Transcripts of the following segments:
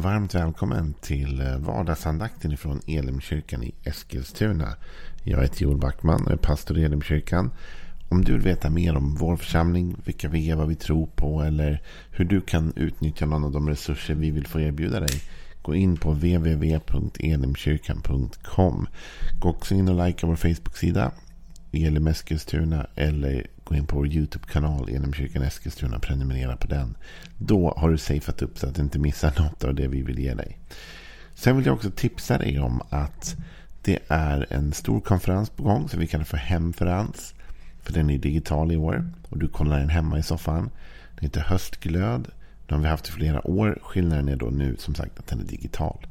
Varmt välkommen till eh, vardagsandakten från Elimkyrkan i Eskilstuna. Jag heter Joel Backman och är pastor i Elimkyrkan. Om du vill veta mer om vår församling, vilka vi är, vad vi tror på eller hur du kan utnyttja någon av de resurser vi vill få erbjuda dig. Gå in på www.elimkyrkan.com. Gå också in och likea vår Facebook-sida Elim Eskilstuna eller gå in på vår YouTube-kanal Elimkyrkan Eskilstuna och prenumerera på den. Då har du safeat upp så att du inte missar något av det vi vill ge dig. Sen vill jag också tipsa dig om att det är en stor konferens på gång som vi kallar för Hemferens. För den är digital i år och du kollar den hemma i soffan. Den heter Höstglöd. Den har vi haft i flera år. Skillnaden är då nu som sagt att den är digital.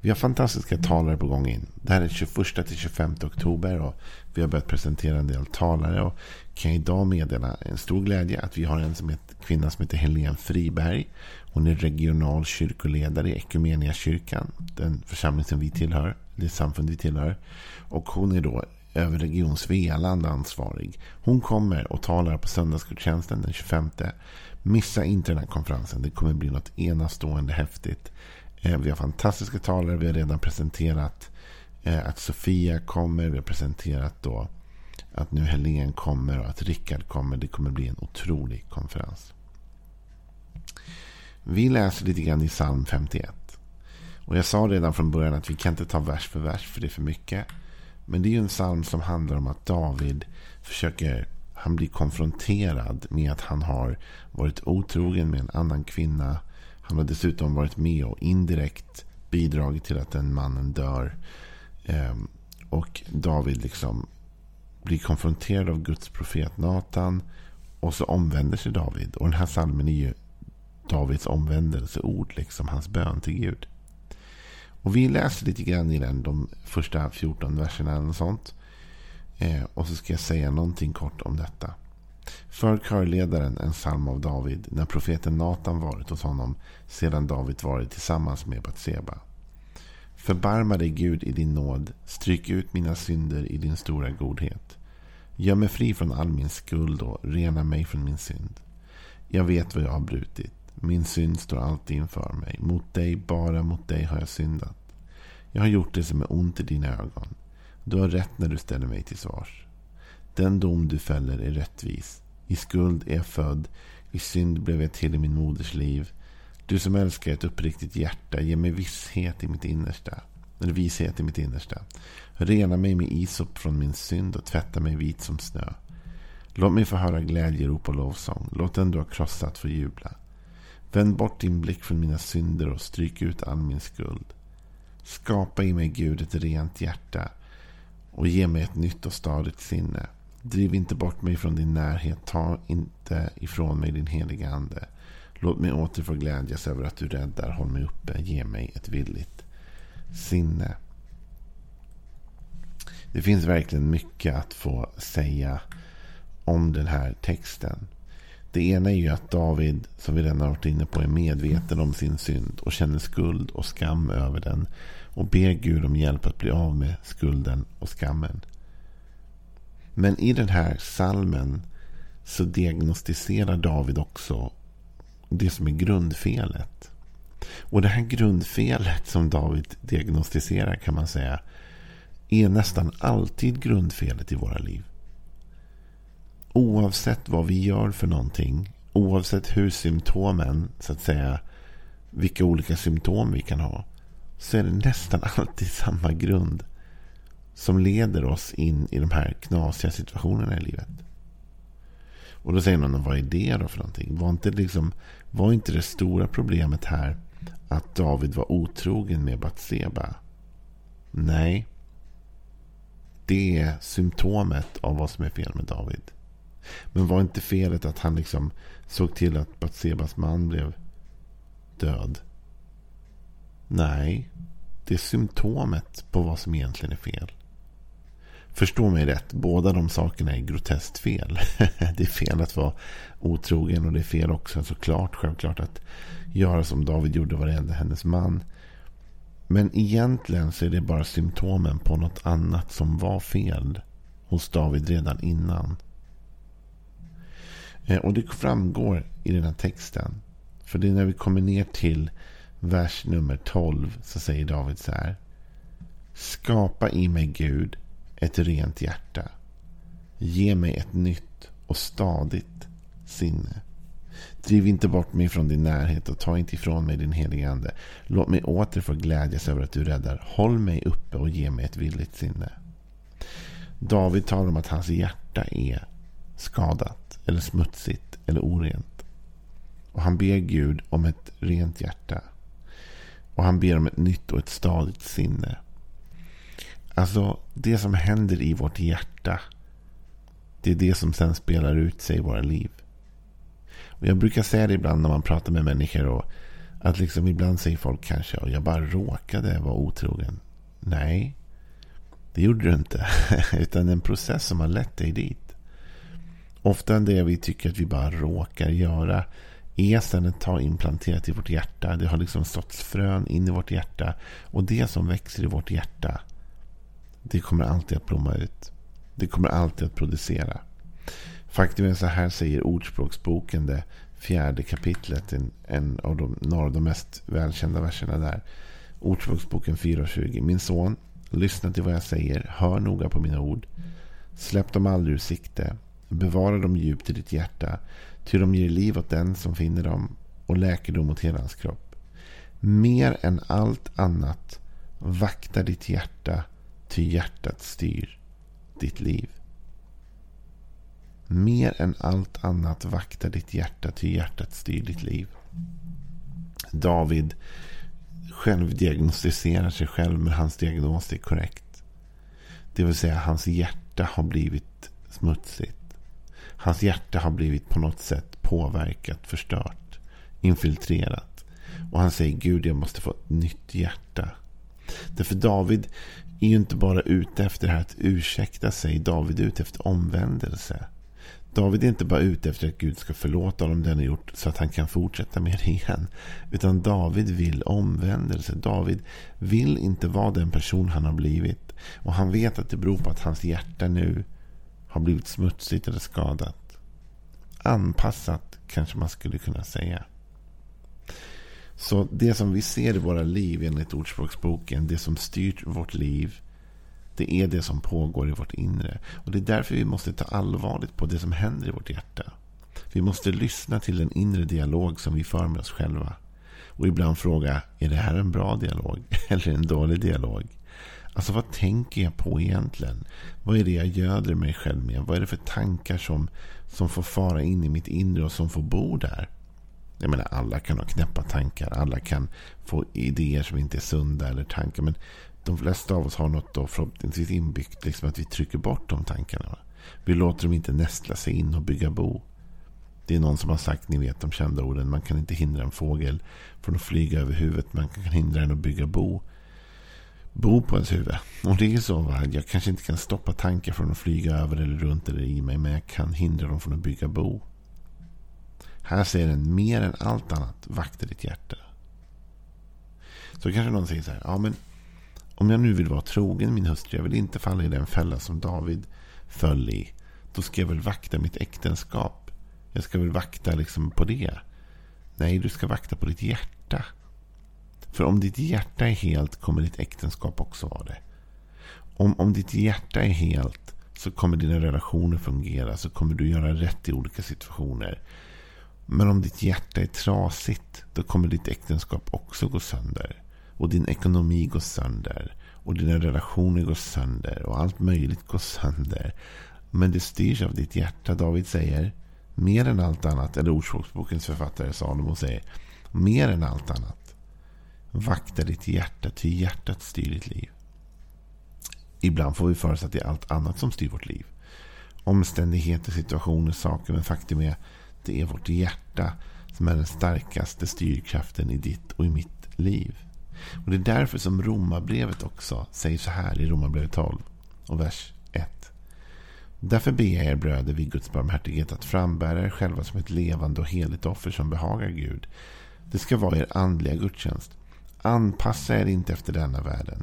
Vi har fantastiska talare på gång in. Det här är 21 till 25 oktober och vi har börjat presentera en del talare. Och kan jag idag meddela en stor glädje att vi har en som heter, kvinna som heter Helene Friberg. Hon är regional kyrkoledare i Ekumeniakyrkan. Den församling som vi tillhör. Det samfund vi tillhör. Och hon är då över Region Svealand ansvarig. Hon kommer och talar på söndagsgudstjänsten den 25. Missa inte den här konferensen. Det kommer bli något enastående häftigt. Eh, vi har fantastiska talare. Vi har redan presenterat eh, att Sofia kommer. Vi har presenterat då att nu Helen kommer och att Rickard kommer. Det kommer bli en otrolig konferens. Vi läser lite grann i psalm 51. Och jag sa redan från början att vi kan inte ta vers för vers för det är för mycket. Men det är ju en psalm som handlar om att David försöker, han blir konfronterad med att han har varit otrogen med en annan kvinna. Han har dessutom varit med och indirekt bidragit till att den mannen dör. Ehm, och David liksom blir konfronterad av Guds profet Natan. Och så omvänder sig David. Och den här salmen är ju Davids omvändelseord, liksom hans bön till Gud. Och vi läser lite grann i den, de första 14 verserna eller sånt. Eh, och så ska jag säga någonting kort om detta. För körledaren en psalm av David när profeten Natan varit hos honom sedan David varit tillsammans med Batseba. Förbarma dig Gud i din nåd, stryk ut mina synder i din stora godhet. Gör mig fri från all min skuld och rena mig från min synd. Jag vet vad jag har brutit. Min synd står alltid inför mig. Mot dig, bara mot dig har jag syndat. Jag har gjort det som är ont i dina ögon. Du har rätt när du ställer mig till svars. Den dom du fäller är rättvis. I skuld är jag född. I synd blev jag till i min moders liv. Du som älskar ett uppriktigt hjärta, ge mig visshet i mitt innersta. När vishet i mitt innersta. Rena mig med isop från min synd och tvätta mig vit som snö. Låt mig få höra glädjerop och lovsång. Låt den du har krossat få jubla. Vänd bort din blick från mina synder och stryk ut all min skuld. Skapa i mig Gud ett rent hjärta och ge mig ett nytt och stadigt sinne. Driv inte bort mig från din närhet. Ta inte ifrån mig din heliga ande. Låt mig åter få glädjas över att du räddar. Håll mig uppe. Ge mig ett villigt sinne. Det finns verkligen mycket att få säga om den här texten. Det ena är ju att David, som vi redan har varit inne på, är medveten om sin synd och känner skuld och skam över den. Och ber Gud om hjälp att bli av med skulden och skammen. Men i den här salmen så diagnostiserar David också det som är grundfelet. Och det här grundfelet som David diagnostiserar kan man säga är nästan alltid grundfelet i våra liv. Oavsett vad vi gör för någonting, oavsett hur symptomen, så att säga, vilka olika symptom vi kan ha, så är det nästan alltid samma grund som leder oss in i de här knasiga situationerna i livet. Och då säger någon, vad är det då för någonting? Var inte, liksom, var inte det stora problemet här att David var otrogen med Batseba? Nej. Det är symptomet av vad som är fel med David. Men var inte felet att han liksom såg till att Batsebas man blev död? Nej, det är symptomet på vad som egentligen är fel. Förstå mig rätt, båda de sakerna är groteskt fel. det är fel att vara otrogen och det är fel också såklart, självklart att göra som David gjorde varenda hennes man. Men egentligen så är det bara symptomen på något annat som var fel hos David redan innan. Eh, och det framgår i den här texten. För det är när vi kommer ner till vers nummer 12 så säger David så här. Skapa i mig Gud ett rent hjärta. Ge mig ett nytt och stadigt sinne. Driv inte bort mig från din närhet och ta inte ifrån mig din helige ande. Låt mig åter få glädjas över att du räddar. Håll mig uppe och ge mig ett villigt sinne. David talar om att hans hjärta är skadat eller smutsigt eller orent. Och han ber Gud om ett rent hjärta. Och han ber om ett nytt och ett stadigt sinne. Alltså det som händer i vårt hjärta. Det är det som sen spelar ut sig i våra liv. Och jag brukar säga det ibland när man pratar med människor. Och att liksom ibland säger folk kanske att jag bara råkade vara otrogen. Nej, det gjorde du inte. Utan en process som har lett dig dit. Ofta det vi tycker att vi bara råkar göra är sedan ett tag implanterat i vårt hjärta. Det har liksom såtts frön in i vårt hjärta. Och det som växer i vårt hjärta. Det kommer alltid att blomma ut. Det kommer alltid att producera. Faktum är så här säger Ordspråksboken, det fjärde kapitlet. En, en av de, några av de mest välkända verserna där. Ordspråksboken 4.20. Min son, lyssna till vad jag säger. Hör noga på mina ord. Släpp dem aldrig ur sikte. Bevara dem djupt i ditt hjärta. Ty de ger liv åt den som finner dem och läkedom åt hela hans kropp. Mer än allt annat vakta ditt hjärta, ty hjärtat styr ditt liv. Mer än allt annat vakta ditt hjärta, ty hjärtat styr ditt liv. David självdiagnostiserar sig själv, men hans diagnos är korrekt. Det vill säga, hans hjärta har blivit smutsigt. Hans hjärta har blivit på något sätt påverkat, förstört, infiltrerat. Och han säger Gud, jag måste få ett nytt hjärta. Därför David är ju inte bara ute efter att ursäkta sig. David är ute efter omvändelse. David är inte bara ute efter att Gud ska förlåta honom det han har gjort så att han kan fortsätta med det igen. Utan David vill omvändelse. David vill inte vara den person han har blivit. Och han vet att det beror på att hans hjärta nu har blivit smutsigt eller skadat. Anpassat kanske man skulle kunna säga. Så det som vi ser i våra liv enligt Ordspråksboken, det som styrt vårt liv, det är det som pågår i vårt inre. Och Det är därför vi måste ta allvarligt på det som händer i vårt hjärta. Vi måste lyssna till den inre dialog som vi för med oss själva. Och ibland fråga, är det här en bra dialog eller en dålig dialog? Alltså vad tänker jag på egentligen? Vad är det jag göder mig själv med? Vad är det för tankar som, som får fara in i mitt inre och som får bo där? Jag menar, alla kan ha knäppa tankar. Alla kan få idéer som inte är sunda eller tankar. Men de flesta av oss har något då förhoppningsvis inbyggt. Liksom att vi trycker bort de tankarna. Vi låter dem inte nästla sig in och bygga bo. Det är någon som har sagt, ni vet de kända orden. Man kan inte hindra en fågel från att flyga över huvudet. Man kan hindra den att bygga bo. Bo på ens huvud. Och det är så. Va? Jag kanske inte kan stoppa tankar från att flyga över eller runt eller i mig. Men jag kan hindra dem från att bygga bo. Här säger den mer än allt annat. Vakta ditt hjärta. Så kanske någon säger så här. Ja men om jag nu vill vara trogen min hustru, jag vill inte falla i den fälla som David föll i. Då ska jag väl vakta mitt äktenskap. Jag ska väl vakta liksom på det. Nej, du ska vakta på ditt hjärta. För om ditt hjärta är helt kommer ditt äktenskap också vara det. Om, om ditt hjärta är helt så kommer dina relationer fungera. Så kommer du göra rätt i olika situationer. Men om ditt hjärta är trasigt då kommer ditt äktenskap också gå sönder. Och din ekonomi går sönder. Och dina relationer går sönder. Och allt möjligt går sönder. Men det styrs av ditt hjärta. David säger mer än allt annat. Eller Ordspråksbokens författare Salomo säger mer än allt annat. Vakta ditt hjärta. Ty hjärtat styr ditt liv. Ibland får vi för oss att det är allt annat som styr vårt liv. Omständigheter, situationer, saker. Men faktum är det är vårt hjärta som är den starkaste styrkraften i ditt och i mitt liv. Och Det är därför som Romarbrevet också säger så här i Romarbrevet 12 och vers 1. Därför ber jag er bröder vid Guds barmhärtighet att frambära er själva som ett levande och heligt offer som behagar Gud. Det ska vara er andliga gudstjänst. Anpassa er inte efter denna världen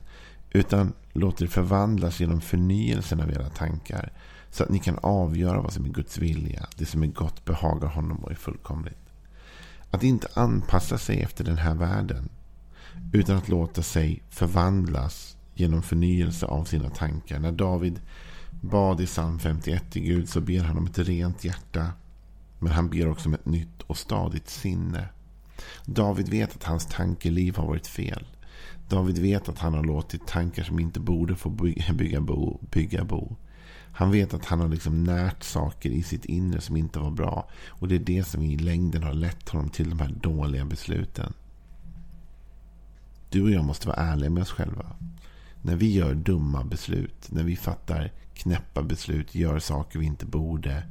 utan låt er förvandlas genom förnyelsen av era tankar så att ni kan avgöra vad som är Guds vilja, det som är gott behagar honom och är fullkomligt. Att inte anpassa sig efter den här världen utan att låta sig förvandlas genom förnyelse av sina tankar. När David bad i psalm 51 till Gud så ber han om ett rent hjärta. Men han ber också om ett nytt och stadigt sinne. David vet att hans tankeliv har varit fel. David vet att han har låtit tankar som inte borde få bygga bo, bygga bo. Han vet att han har liksom närt saker i sitt inre som inte var bra. Och det är det som i längden har lett honom till de här dåliga besluten. Du och jag måste vara ärliga med oss själva. När vi gör dumma beslut, när vi fattar knäppa beslut, gör saker vi inte borde.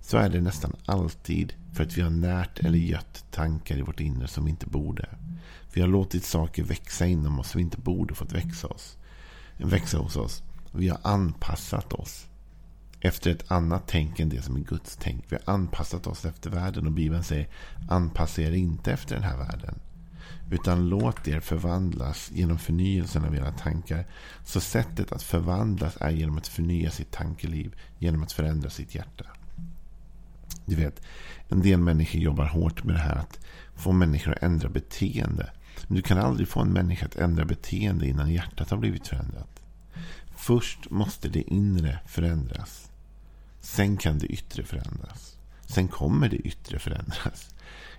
Så är det nästan alltid för att vi har närt eller gött tankar i vårt inre som vi inte borde. Vi har låtit saker växa inom oss som vi inte borde fått växa, oss, växa hos oss. Vi har anpassat oss efter ett annat tänk än det som är Guds tänk. Vi har anpassat oss efter världen och Bibeln säger anpassa er inte efter den här världen. Utan låt er förvandlas genom förnyelsen av era tankar. Så sättet att förvandlas är genom att förnya sitt tankeliv. Genom att förändra sitt hjärta. Du vet, en del människor jobbar hårt med det här att få människor att ändra beteende. Men du kan aldrig få en människa att ändra beteende innan hjärtat har blivit förändrat. Först måste det inre förändras. Sen kan det yttre förändras. Sen kommer det yttre förändras.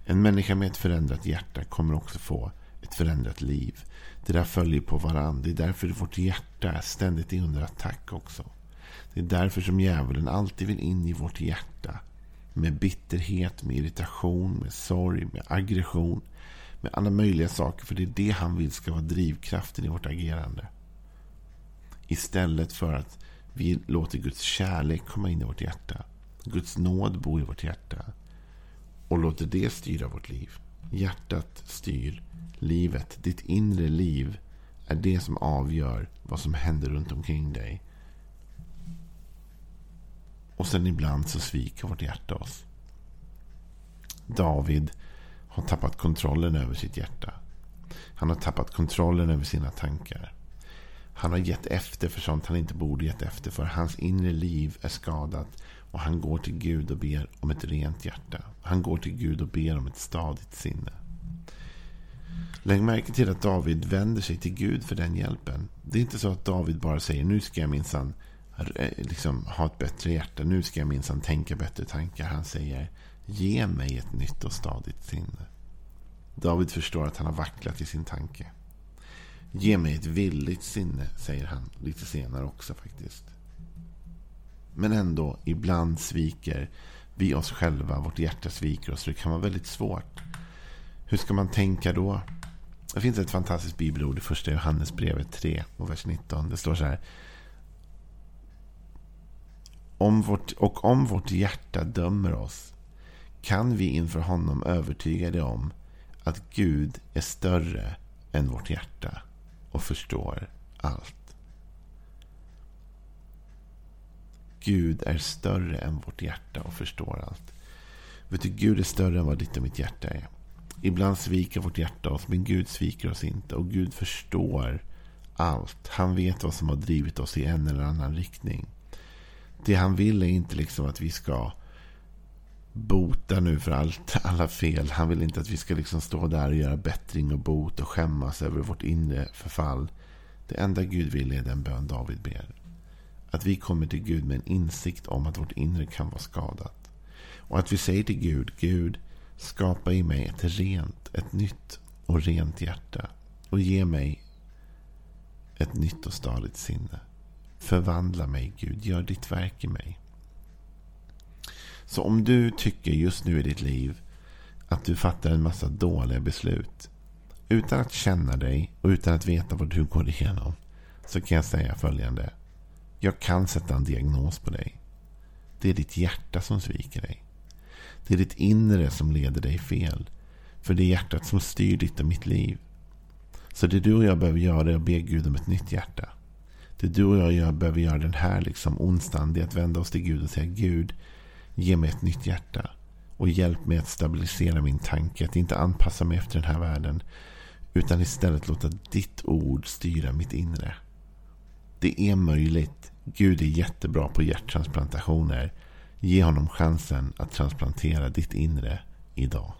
En människa med ett förändrat hjärta kommer också få ett förändrat liv. Det där följer på varandra. Det är därför vårt hjärta ständigt är under attack också. Det är därför som djävulen alltid vill in i vårt hjärta. Med bitterhet, med irritation, med sorg, med aggression. Med alla möjliga saker. För det är det han vill ska vara drivkraften i vårt agerande. Istället för att vi låter Guds kärlek komma in i vårt hjärta. Guds nåd bo i vårt hjärta. Och låter det styra vårt liv. Hjärtat styr livet. Ditt inre liv är det som avgör vad som händer runt omkring dig. Och sen ibland så sviker vårt hjärta oss. David har tappat kontrollen över sitt hjärta. Han har tappat kontrollen över sina tankar. Han har gett efter för sånt han inte borde gett efter för. Hans inre liv är skadat. Och han går till Gud och ber om ett rent hjärta. Han går till Gud och ber om ett stadigt sinne. Lägg märke till att David vänder sig till Gud för den hjälpen. Det är inte så att David bara säger nu ska jag minsann Eh, liksom, ha ett bättre hjärta. Nu ska jag minsann tänka bättre tankar. Han säger ge mig ett nytt och stadigt sinne. David förstår att han har vacklat i sin tanke. Ge mig ett villigt sinne, säger han lite senare också faktiskt. Men ändå, ibland sviker vi oss själva. Vårt hjärta sviker oss. Det kan vara väldigt svårt. Hur ska man tänka då? Det finns ett fantastiskt bibelord i första Johannesbrevet 3 och vers 19. Det står så här. Om vårt, och om vårt hjärta dömer oss kan vi inför honom övertyga det om att Gud är större än vårt hjärta och förstår allt. Gud är större än vårt hjärta och förstår allt. Vet du, Gud är större än vad ditt och mitt hjärta är. Ibland sviker vårt hjärta oss, men Gud sviker oss inte. Och Gud förstår allt. Han vet vad som har drivit oss i en eller annan riktning. Det han vill är inte liksom att vi ska bota nu för allt, alla fel. Han vill inte att vi ska liksom stå där och göra bättring och bot och skämmas över vårt inre förfall. Det enda Gud vill är den bön David ber. Att vi kommer till Gud med en insikt om att vårt inre kan vara skadat. Och att vi säger till Gud, Gud, skapa i mig ett rent, ett nytt och rent hjärta. Och ge mig ett nytt och stadigt sinne. Förvandla mig, Gud. Gör ditt verk i mig. Så om du tycker just nu i ditt liv att du fattar en massa dåliga beslut utan att känna dig och utan att veta vad du går igenom så kan jag säga följande. Jag kan sätta en diagnos på dig. Det är ditt hjärta som sviker dig. Det är ditt inre som leder dig fel. För det är hjärtat som styr ditt och mitt liv. Så det du och jag behöver göra är att be Gud om ett nytt hjärta. Det du och jag behöver göra den här liksom onsdagen det är att vända oss till Gud och säga Gud, ge mig ett nytt hjärta. Och hjälp mig att stabilisera min tanke. Att inte anpassa mig efter den här världen. Utan istället låta ditt ord styra mitt inre. Det är möjligt. Gud är jättebra på hjärttransplantationer. Ge honom chansen att transplantera ditt inre idag.